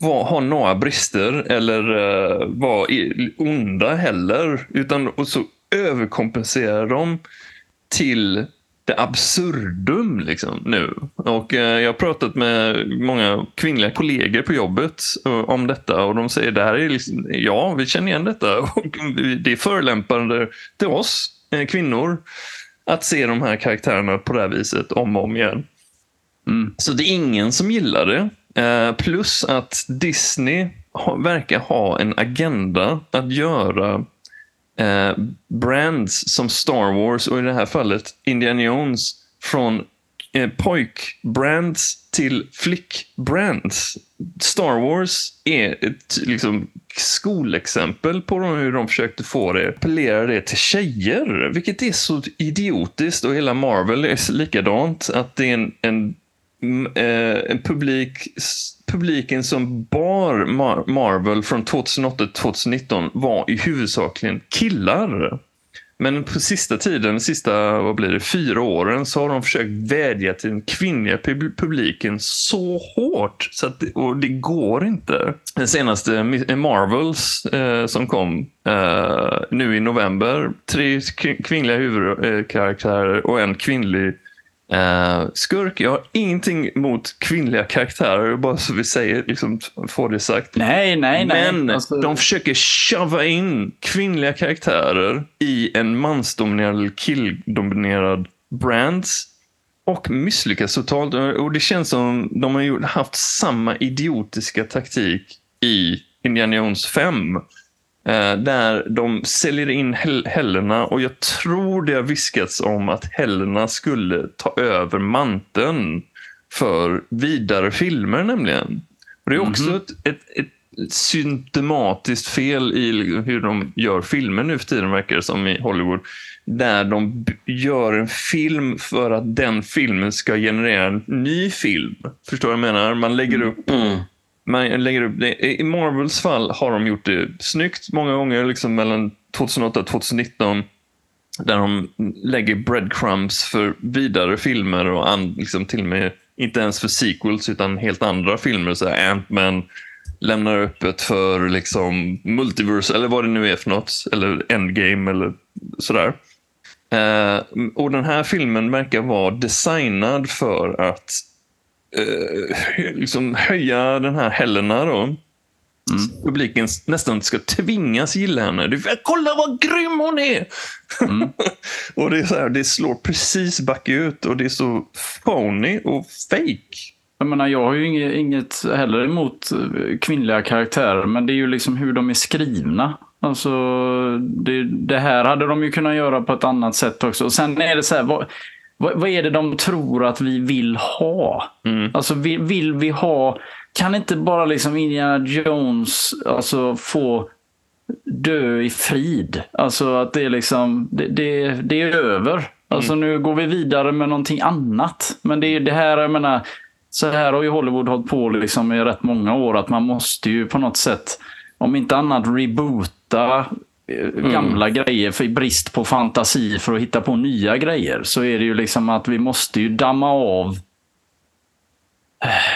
vara, ha några brister eller uh, vara i- onda heller. Utan och så överkompenserar de till det absurdum liksom, nu. Och eh, Jag har pratat med många kvinnliga kollegor på jobbet eh, om detta och de säger det här är liksom, ja, vi känner igen detta och det är förolämpande till oss eh, kvinnor att se de här karaktärerna på det här viset om och om igen. Mm. Så det är ingen som gillar det. Eh, plus att Disney verkar ha en agenda att göra eh, brands som Star Wars och i det här fallet Indiana Jones från eh, pojkbrands till flickbrands. Star Wars är ett liksom, skolexempel på hur de försökte få det, appellera det till tjejer, vilket är så idiotiskt och hela Marvel är likadant. Att det är en, en Eh, en publik, publiken som bar Mar Marvel från 2008 till 2019 var i huvudsakligen killar. Men på sista tiden, de sista vad blir det, fyra åren, så har de försökt vädja till den kvinnliga publiken så hårt. Så att, och det går inte. Den senaste Marvels eh, som kom eh, nu i november. Tre kvinnliga huvudkaraktärer och en kvinnlig Uh, skurk, jag har ingenting mot kvinnliga karaktärer, bara så vi säger, liksom, får det sagt. Nej, nej, nej. Men alltså... de försöker shova in kvinnliga karaktärer i en mansdominerad eller killdominerad brands och misslyckas totalt. Och det känns som de har haft samma idiotiska taktik i Indiana Jones 5. Eh, där de säljer in Helena och jag tror det har viskats om att Helena skulle ta över manteln för vidare filmer nämligen. Och det är också mm -hmm. ett, ett, ett symptomatiskt fel i hur de gör filmer nu för tiden verkar det som i Hollywood. Där de gör en film för att den filmen ska generera en ny film. Förstår du vad jag menar? Man lägger upp mm man lägger upp det. I Marvels fall har de gjort det snyggt många gånger, liksom mellan 2008 och 2019. Där de lägger breadcrumbs för vidare filmer och an, liksom till och med inte ens för sequels utan helt andra filmer. Så Ant-Man lämnar öppet för liksom multiverse eller vad det nu är för något. Eller endgame eller sådär. Eh, och den här filmen verkar vara designad för att eh, liksom höja den här Helena då. Mm. Publiken nästan ska tvingas gilla henne. Du, kolla vad grym hon är! Mm. och det, är så här, det slår precis back ut och det är så phony och fake. Jag menar, jag har ju inget, inget heller emot eh, kvinnliga karaktärer, men det är ju liksom hur de är skrivna. Alltså, det, det här hade de ju kunnat göra på ett annat sätt också. Och sen är det så här, vad, vad, vad, är det de tror att vi vill ha? Mm. Alltså vill, vill, vi ha... Kan inte bara liksom Indiana Jones alltså, få dö i frid? Alltså att det är liksom... Det, det, det är över. Alltså mm. nu går vi vidare med någonting annat. Men det är det här, jag menar... Så här har ju Hollywood hållit på liksom i rätt många år. Att man måste ju på något sätt, om inte annat, reboota mm. gamla grejer för brist på fantasi för att hitta på nya grejer. Så är det ju liksom att vi måste ju damma av.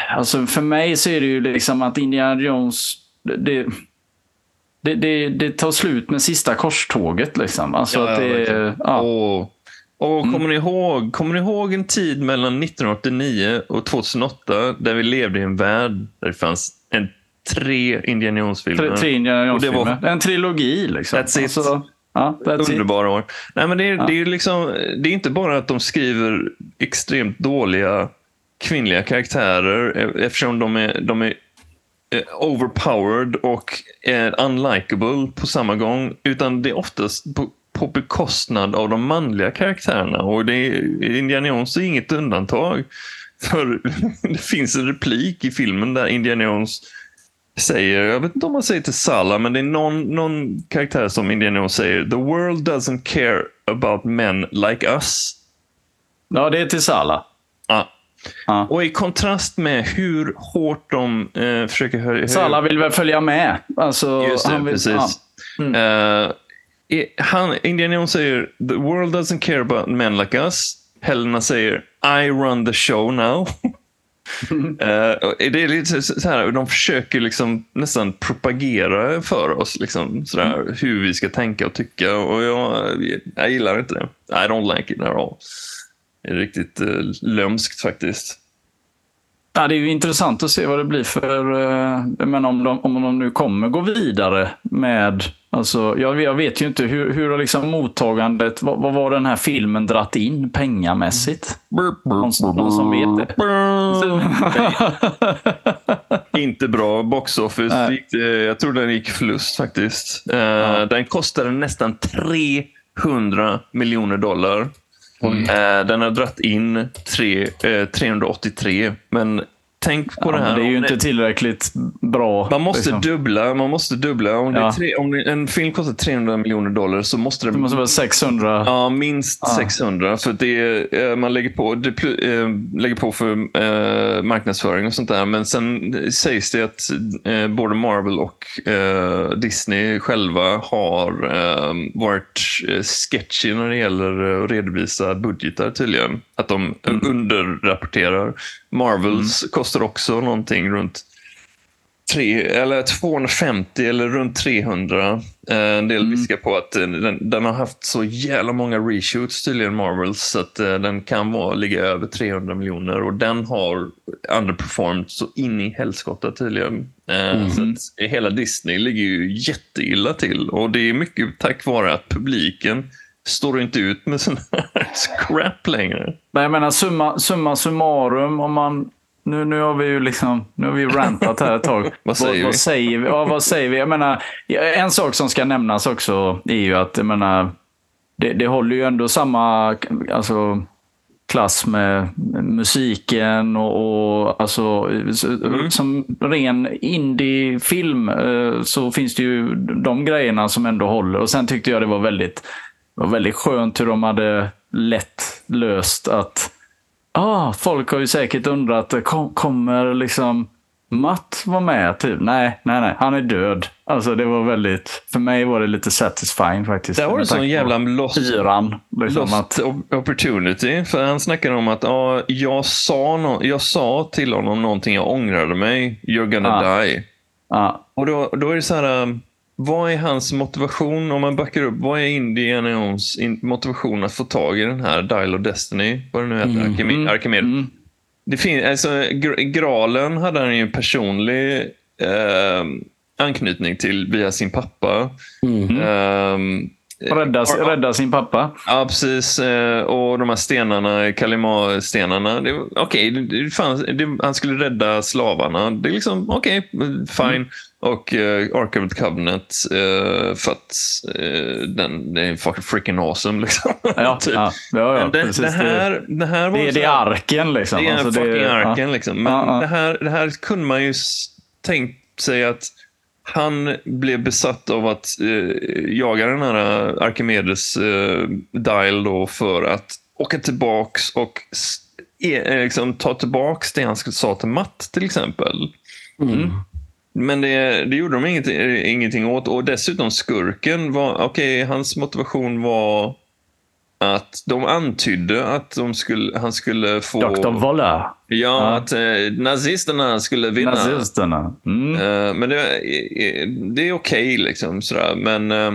Alltså för mig så är det ju liksom att Indiana Jones, det, det, det, det tar slut med sista korståget. Liksom. Alltså ja, att det, ja. Och, och kommer, mm. ni ihåg, kommer ni ihåg en tid mellan 1989 och 2008 där vi levde i en värld där det fanns en tre Indiana Jones-filmer. Tre, tre Indiana Jones-filmer. En trilogi liksom. That's it. Alltså, ja, that's Underbara år. Nej, men det, är, ja. det, är liksom, det är inte bara att de skriver extremt dåliga kvinnliga karaktärer e- eftersom de är, de är eh, overpowered och är unlikable på samma gång. Utan det är oftast på, på bekostnad av de manliga karaktärerna. Och det är, Indiana Jones är inget undantag. För det finns en replik i filmen där Indiana Jones säger, jag vet inte om man säger till Salla, men det är någon, någon karaktär som Indiana Jones säger, the world doesn't care about men like us. Ja, det är till Salla. Ja. ja. Och i kontrast med hur hårt de eh, försöker höja... Salla vill väl följa med. Alltså, Just det, han vill, precis. Ja. Mm. Uh, han, Indiana Jones säger, the world doesn't care about men like us. Helena säger, I run the show now. uh, det är lite så här, de försöker liksom nästan propagera för oss liksom, sådär, mm. hur vi ska tänka och tycka. Och jag, jag gillar inte det. I don't like it at all. är riktigt eh, lömskt faktiskt. Ja, det är ju intressant att se vad det blir för... eh, Men om de, om de nu kommer gå vidare med... Alltså, jag, jag vet ju inte hur, hur liksom mottagandet... Vad, vad var den här filmen dratt in pengamässigt? Någon, någon som vet det? Inte bra. Box office. Gick, eh, jag tror den gick förlust faktiskt. Eh, Den kostade nästan 300 miljoner dollar. Eh, den har dratt in tre, eh, 383. Men tänk på Ja, det här. det är ju inte tillräckligt bra. Man måste liksom. dubbla. Man måste dubbla. Om, Ja. tre, om en film kostar 300 miljoner dollar så måste det, Det måste vara 600. Ja, minst 600. För det är, eh, man lägger på, det pl- eh, lägger på för eh, marknadsföring och sånt där. Men sen sägs det att eh, både Marvel och eh, Disney själva har eh, varit sketchy när det gäller att redovisa budgetar tydligen. Att de underrapporterar. Marvels kostar också någonting runt tre, eller 250 eller runt 300. Eh, En del viskar på att eh, den, den har haft så jävla många reshoots tydligen, Marvels, så att eh, den kan vara, ligga över 300 miljoner och den har underperformed så in i helskotta tydligen. Eh, Så att hela Disney ligger ju jätteilla till och det är mycket tack vare att publiken står inte ut med sån här scrap längre. Men jag menar summa, summa summarum om man... Nu, nu har vi ju liksom, nu har vi rantat här ett tag. Vad säger vi? Vad säger vi? Ja, vad säger vi? Jag menar, en sak som ska nämnas också är ju att jag menar, det, det håller ju ändå samma alltså, klass med musiken och, och alltså, som ren indie-film eh, så finns det ju de grejerna som ändå håller. Och sen tyckte jag det var väldigt, var väldigt skönt hur de hade lätt löst att ah, folk har ju säkert undrat, kom, kommer liksom Matt vara med? Typ. Nej, nej, nej, han är död. Alltså det var väldigt, för mig var det lite satisfying faktiskt. Där var det sån jävla lost Fyran. Liksom, Lost att, op- opportunity. För han snackade om att ja, jag, sa no- jag sa till honom någonting jag ångrade mig. You're gonna Ah. die. ja, Och då, då är det så här. um, Vad är hans motivation om man backar upp? Vad är Indiana Jones motivation att få tag i den här Dial of Destiny? Vad det nu heter. Archime- Archimedes. mm. Det finns, alltså, gr- Gralen hade han ju en personlig eh, anknytning till via sin pappa. Ehm, rädda, rädda sin pappa. Ja, precis. Eh, Och de här stenarna, var- Okej, det, det fanns, det, han skulle rädda slavarna. Det är liksom, okej, fine. Och uh, Ark of the Covenant, eh, för att eh, den, den är freaking awesome. Liksom. Ja, Typ. ja, ja, ja det, det, här, det här var det, det är arken liksom. det är Alltså, fucking ja. arken. Liksom. Men Ja, ja. Det, här, det här kunde man ju tänkt sig att han blev besatt av att eh, jaga den här eh, Archimedes eh, dial då för att åka tillbaks och e, liksom, ta tillbaks det han sa till Matt till exempel. Men det, det gjorde de ingenting, eh, ingenting åt. Och dessutom skurken var, okej, hans motivation var att de antydde att de skulle, han skulle få... Dr. Volla. Ja, att eh, nazisterna skulle vinna. Nazisterna. Mm. Eh, men det, eh, det är okej, liksom. Sådär. Men eh,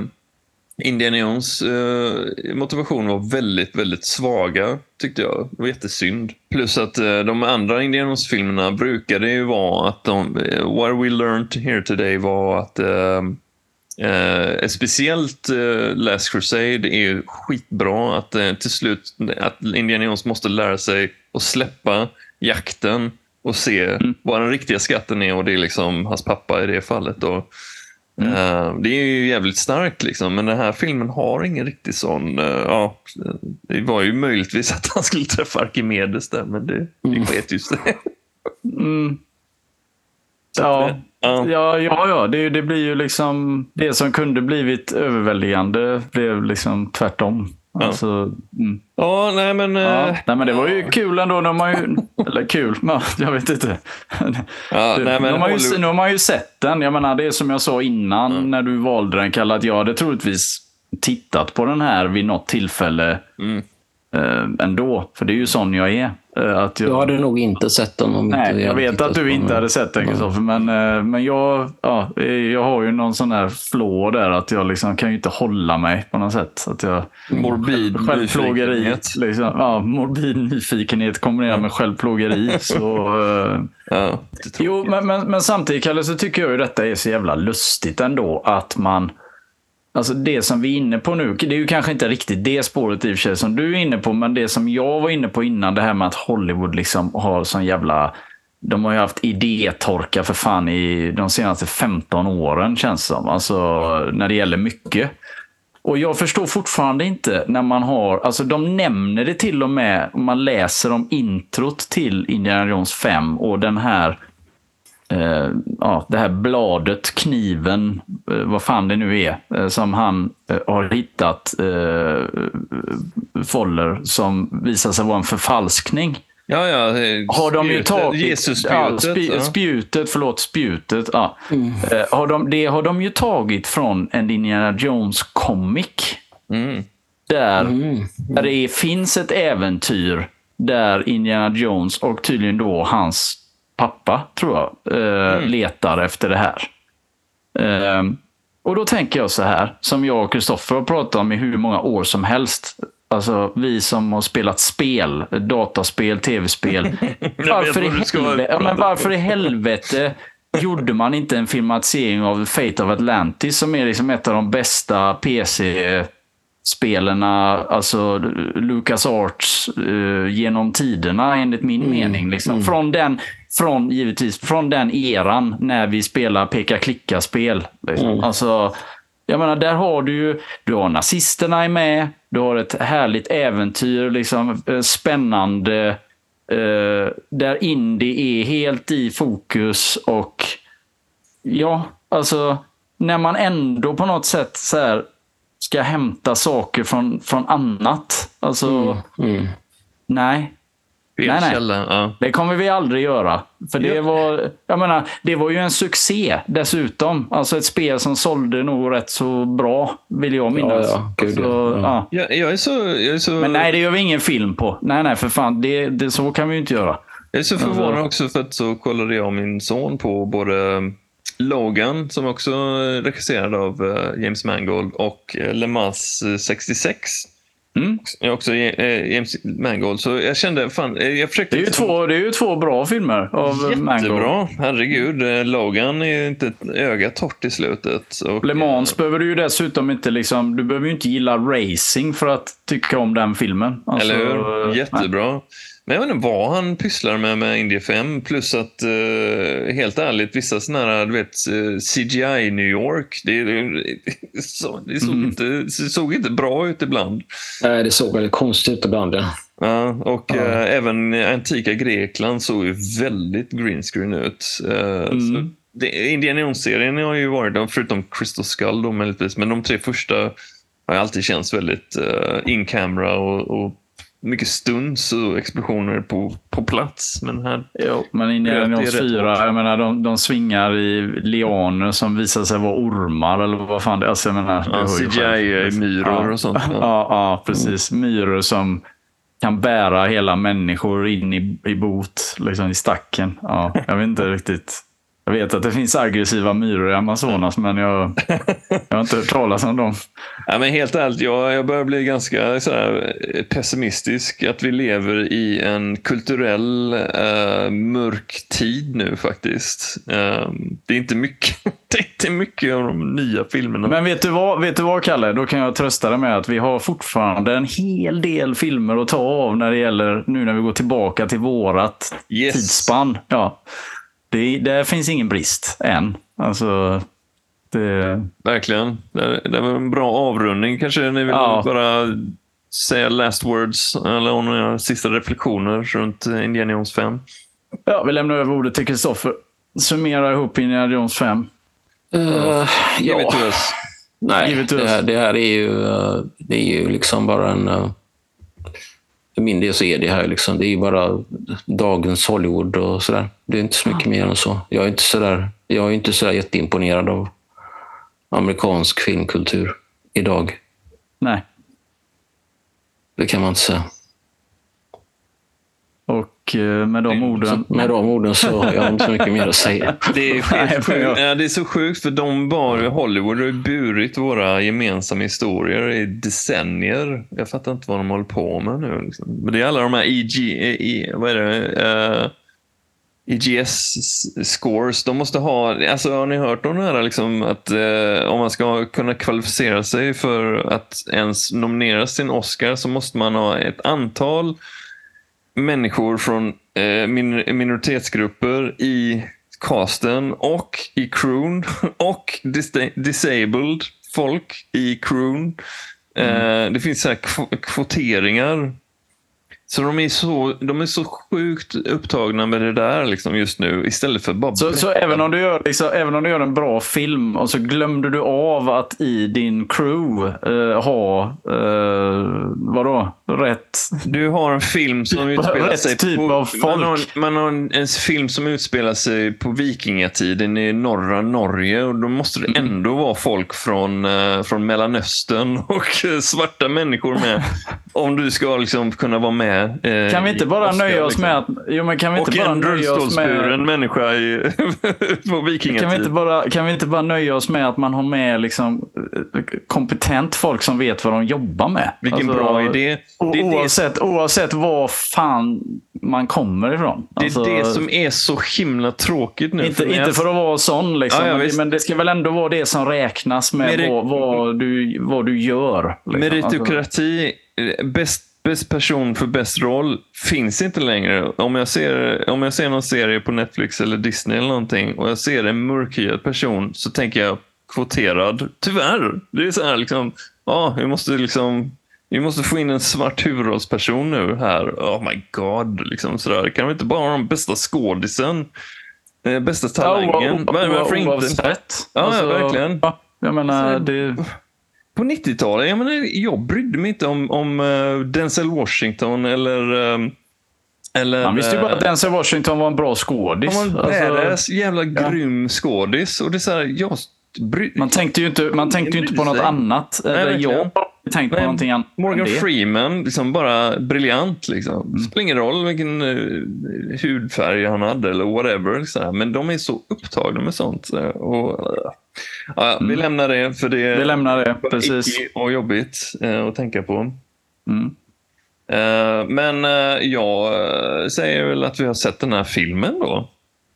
Indiana Jones eh, motivation var väldigt, väldigt svaga, tyckte jag. Det var jättesynd. Plus att eh, de andra Indiana Jones-filmerna brukade ju vara att de... Eh, what we learned here today var att eh, Eh, speciellt eh, Last Crusade är skitbra. Att eh, till slut att Indiana Jones måste lära sig att släppa jakten och se vad den riktiga skatten är och det är liksom hans pappa i det fallet. Och, eh, det är ju jävligt starkt liksom, men den här filmen har ingen riktig sån... eh, ja, det var ju möjligtvis att han skulle träffa Arkimedes där, men det, det sket ju sig. Mm. Ja. Ja. Ja, ja, ja. Det, det blir ju liksom... Det som kunde blivit överväldigande blev liksom tvärtom. Alltså, mm. Ja, nej men... ja. eh, Nej, men det var ju kul ändå. när man ju, eller kul, jag vet inte. Ja, Det- nej, men nu, har man ju, nu har man ju sett den. Jag menar, det är som jag sa innan när du valde den, Kalle, att jag hade troligtvis tittat på den här vid något tillfälle Mm. eh, ändå. För det är ju sån jag är. Eh, Att jag, Jag hade nog inte sett den om Nej, inte jag vet att du inte hade sett den Kristoffer, men, eh, men jag, ja, eh, jag har ju någon sån där flå där att jag liksom kan ju inte hålla mig på något sätt. Att jag, Morbid nyfikenhet. Liksom, ja, morbid nyfikenhet kombinerat med självplågeri. Så, Ja, Jo, men, men, men samtidigt Kalle, så tycker jag ju detta är så jävla lustigt ändå. Att man... Alltså det som vi är inne på nu, det är ju kanske inte riktigt det spåret i och för sig som du är inne på, men det som jag var inne på innan, det här med att Hollywood liksom har sån jävla... De har ju haft idétorka för fan i de senaste 15 åren känns det som. Alltså när det gäller mycket. Och jag förstår fortfarande inte när man har, alltså de nämner det till och med, om man läser om introt till Indiana Jones 5 och den här, eh, ja, det här bladet, kniven, eh, vad fan det nu är, eh, som han eh, har hittat eh, Foller som visar sig vara en förfalskning. Ja, ja. eh, Har de ju spjutet, tagit... Jesus-spjutet. Ja, spi, ja. Spjutet, förlåt, spjutet. Ja. Eh, har de, det har de ju tagit från en Indiana Jones comic. Mm. Där, där det finns ett äventyr där Indiana Jones och tydligen då hans pappa, tror jag, eh, letar efter det här. Eh, och då tänker jag så här, som jag och Kristoffer har pratat om i hur många år som helst. Alltså vi som har spelat spel, dataspel, tv-spel. varför, i helvete, ja, men varför i helvete gjorde man inte en filmatisering av Fate of Atlantis som är liksom ett av de bästa PC spelarna, alltså Lucas Arts eh, genom tiderna enligt min mening. Liksom. Från den, från, givetvis, från den eran när vi spelar peka-klicka-spel. Liksom. Alltså, jag menar, där har du ju, du har nazisterna är med, du har ett härligt äventyr, liksom, eh, spännande, eh, där indie är helt i fokus och ja, alltså när man ändå på något sätt så här, ska hämta saker från, från annat. Alltså, Mm. nej. Fel Nej, nej. Ja. Det kommer vi aldrig göra. För det Ja. var, jag menar, det var ju en succé dessutom. Alltså ett spel som sålde nog rätt så bra, vill jag minnas. ja. Gud, alltså, ja. ja. Jag, jag, är så, jag, är så, Men nej, det gör vi ingen film på. Nej, nej, för fan. Det, det, så kan vi ju inte göra. jag är så förvånad också för att så kollade jag och min son på både Logan, som också regisserad av eh, James Mangold, och eh, Le Mans eh, 66. Mm. Jag också eh, James Mangold, så jag kände, fan, eh, jag försökte... Det är ju två, det är ju två bra filmer av. Jättebra, herregud. Eh, Logan är inte ett öga torrt i slutet. Och, Le Mans behöver du ju dessutom inte liksom, du behöver ju inte gilla racing för att tycka om den filmen. Alltså, Eller hur? nej. Men jag vet inte vad han pysslar med med India 5. Plus att, eh, helt ärligt, vissa sådana här, du vet, eh, CGI New York. Det, det, så, det, såg Mm. inte, det såg inte bra ut ibland. Nej, det såg väldigt konstigt ut ibland. Ja. Ja, och eh, även antika Grekland såg ju väldigt greenscreen ut. Eh, Mm. Indiana Jones-serien har ju varit, förutom Crystal Skull då möjligtvis, men de tre första har alltid känts väldigt eh, in camera och, och mycket stunds och explosioner på, på plats. Men här, Jo, men Indiana Jones rätt 4, hårt. jag menar, de, de svingar i lianer som visar sig vara ormar eller vad fan det är. Alltså, jag menar, ja. CGI-myror Ja. och sånt. Ja, Ja. ja, precis. Myror som kan bära hela människor in i, i bot, liksom i stacken. Ja, jag vet inte riktigt. Jag vet att det finns aggressiva myror i Amazonas, men jag, jag har inte hört talas om dem. Ja, men helt ärligt, jag, jag börjar bli ganska eh, pessimistisk att vi lever i en kulturell eh, mörk tid nu faktiskt. Eh, det, är inte mycket, det är inte mycket av de nya filmerna. Men vet du, vad, vet du vad, Kalle? Då kan jag trösta dig med att vi har fortfarande en hel del filmer att ta av när det gäller, nu när vi går tillbaka till vårat Yes. tidsspann. Ja. Det, där finns ingen brist än. Alltså, det, Verkligen. Det, det var en bra avrundning. Kanske ni vill Ja. bara säga last words eller några sista reflektioner runt eh, Indiana Jones 5? ja, vi lämnar över ordet till Kristoffer. Summera ihop Indiana Jones 5. Uh, Give it ja. to us. Nej, Give it to det här, det här är ju, eh, det är ju liksom bara en... För min del så är det här liksom, det är bara dagens Hollywood och sådär. Det är inte så mycket mer än så. Jag är inte sådär, jag är inte sådär jätteimponerad av amerikansk filmkultur idag. Nej. Det kan man inte säga. Och eh, med de orden... Så med de orden så har jag inte så mycket mer att säga. Det är, sjukt. ja, det är så sjukt för de var, Hollywood har burit våra gemensamma historier i decennier. Jag fattar inte vad de håller på med nu. Liksom. Men det är alla de här EG, E- vad är det? Eh, EGS-scores. De måste ha, alltså har ni hört om det här liksom, att eh, om man ska kunna kvalificera sig för att ens nomineras till en Oscar så måste man ha ett antal människor från eh, min minoritetsgrupper i casten och i crewn och dis- disabled folk i crewn. Eh, det finns så här kv- kvoteringar. Så de är så, de är så sjukt upptagna med det där liksom just nu istället för bara Så, så även, om du gör, liksom, även om du gör en bra film och så glömde du av att i din crew eh, ha, eh, vadå, rätt... Du har en film som utspelar sig typ på... av folk. Man har, man har en, en film som utspelar sig på vikingatiden i norra Norge och då måste det Mm. ändå vara folk från, eh, från Mellanöstern och eh, svarta människor med. om du ska liksom kunna vara med. eh, Kan vi inte bara Oscar, nöja oss liksom. med att... Jo, men kan vi Och inte bara en rullstolsburen med... människa i, på vikingatid. Kan vi, inte bara, kan vi inte bara nöja oss med att man har med liksom, kompetent folk som vet vad de jobbar med? Vilken Alltså, bra idé. Det är det oavsett, oavsett var fan man kommer ifrån. Det är Alltså, det som är så himla tråkigt nu. Inte, jag- inte för att vara sån, liksom, Ja, ja, men, men det ska väl ändå vara det som räknas med Men det- vad, vad, du, vad du gör. Liksom. Meritokrati, bäst, bäst person för bäst roll, finns inte längre. Om jag, ser, om jag ser någon serie på Netflix eller Disney eller någonting och jag ser en mörkhyad person så tänker jag kvoterad. Tyvärr. Det är så här liksom, ja, vi måste liksom vi måste få in en svart huvudrollsperson nu här. Oh my god. Liksom sådär. Kan vi inte bara ha den bästa skådisen? Eh, bästa Ja, talangen? Var- Varför inte? Oavsett. Ja, ja, verkligen. ja, jag menar, det, På 90-talet, jag, menar, jag brydde mig inte om, om eh, Denzel Washington eller... eh, eller man visste ju bara att eh, Denzel Washington var en bra skådis. Han var en Alltså, badass, jävla grym skådis. Och det är så här, jag bry, man tänkte ju inte, man tänkte inte på något sig. annat. Eller verkligen. jag tänkt på någonting annat. Morgan. Freeman, liksom bara briljant. Liksom. Mm. Spelar ingen roll vilken uh, hudfärg han hade eller whatever. Så här. Men de är så upptagna med sånt. Och, eh, ja, Vi lämnar det, för det Mm. Vi lämnar det, precis. och jobbigt eh, att tänka på. Mm. Eh, men uh, jag säger väl att vi har sett den här filmen då,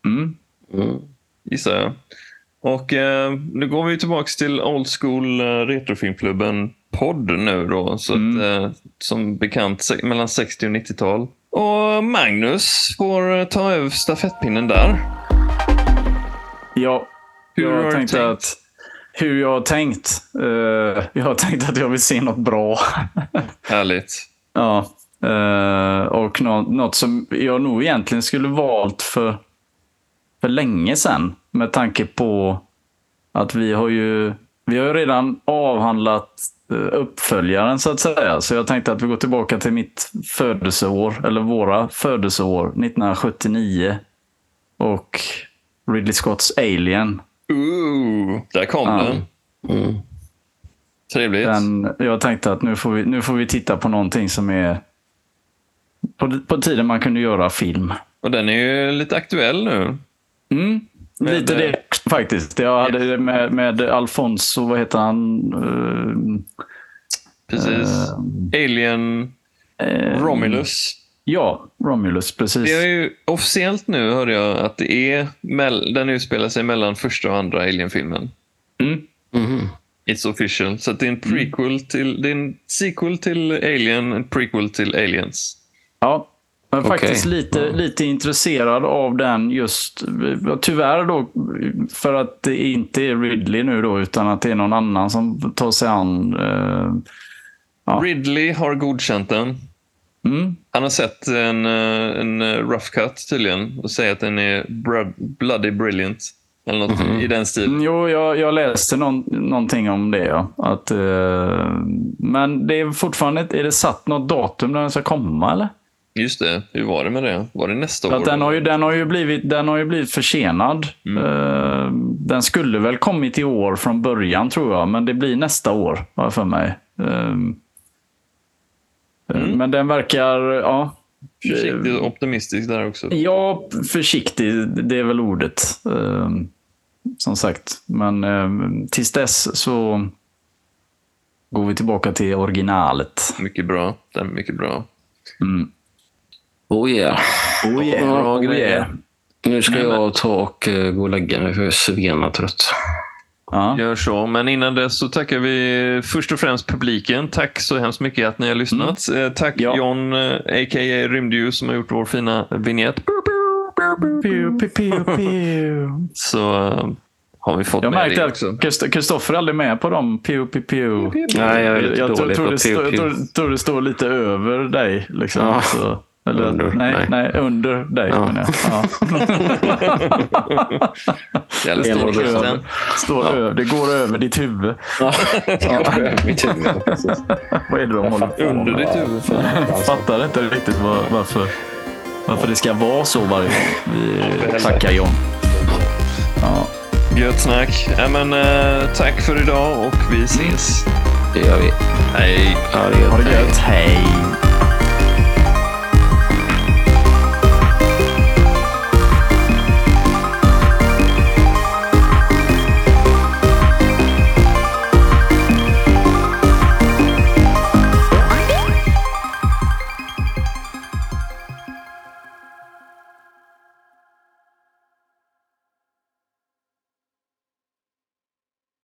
Mm. Mm. gissar jag. Och nu går vi tillbaka till Old School uh, Retrofilmklubben podd nu då. Så Mm. att, eh, som bekant mellan 60 och 90-tal. Och Magnus får eh, ta över stafettpinnen där. Ja, Hur har jag tänkte tänkt? att hur jag har tänkt. eh, jag har tänkt att jag vill se något bra. Härligt. ja. eh, och nå- något som jag nog egentligen skulle valt för, för länge sedan. Med tanke på att vi har ju, vi har ju redan avhandlat uppföljaren så att säga. Så jag tänkte att vi går tillbaka till mitt födelseår, eller våra födelseår, 1979. Och Ridley Scotts Alien. Ooh, där kom Ja. den. Mm. Trevligt. Den, jag tänkte att nu får, vi, nu får vi titta på någonting som är på, på tiden man kunde göra film. Och den är ju lite aktuell nu. Mm, lite det också, faktiskt. Jag hade det med, med Alfonso, vad heter han? Uh, Precis. Eh, Alien eh, Romulus. Ja, Romulus, precis. Det är ju officiellt nu hörde jag att det är mell- den utspelar sig mellan första och andra Alien-filmen. Mm. Mhm. It's official. Så att det är en prequel till, det är en sequel till Alien, en prequel till Aliens. Ja, men faktiskt lite, lite intresserad av den just, tyvärr då, för att det inte är Ridley nu då, utan att det är någon annan som tar sig an. eh, Ja. Ridley har godkänt den. mm, Han har sett en, eh, en eh, rough cut tydligen och säger att den är bloody brilliant. Eller något i den stilen. Mm, Jo, jag, jag läste någon, någonting om det. Ja. Att, eh, men det är fortfarande, är det satt något datum när den ska komma eller? Just det, hur var det med det? Var det nästa För år? den, har ju, den, har ju blivit, den har ju blivit försenad. Eh, den skulle väl kommit i år från början tror jag, men det blir nästa år har jag för mig. Eh, eh, Men den verkar, ja, Försiktigt och optimistisk där också. Ja, försiktig, det är väl ordet. Ehm, som sagt, men ehm, tills dess så går vi tillbaka till originalet. Mycket bra. Den är mycket bra. Mm. Oh yeah. Oh yeah, oh grejer. yeah. Nu ska jag ta och eh, gå och lägga mig för jag är svenatrött. Ja. Gör så. Men innan dess så tackar vi först och främst publiken. Tack så hemskt mycket att ni har lyssnat. Eh, Tack Ja. John, eh, a.k.a. Rymdljus, som har gjort vår fina vignett. Pew, pew, pew, pew. Så eh, har vi fått Jag med märkte det att också. Krist- Kristoffer är aldrig med på dem. Pew, pew, pew. Nej, jag är lite Jag tror, dålig tror, på pew, tror, pew. tror det står lite över dig. Liksom. Ja. Så, eller, Under, nej, nej. nej. under dig Ja. menar jag. Ja. Det står det rösten. Står över, det går över ditt huvud. Ja, mitt huvud. Vad är det de håller på med? Under ditt huvud. Jag fattar inte riktigt var, varför, varför det ska vara så varje gång vi tackar John. Ja. Gött snack. Ja, men, eh, tack för idag och vi ses. Det gör vi. Hej. Ja, Ha det gött. Hej!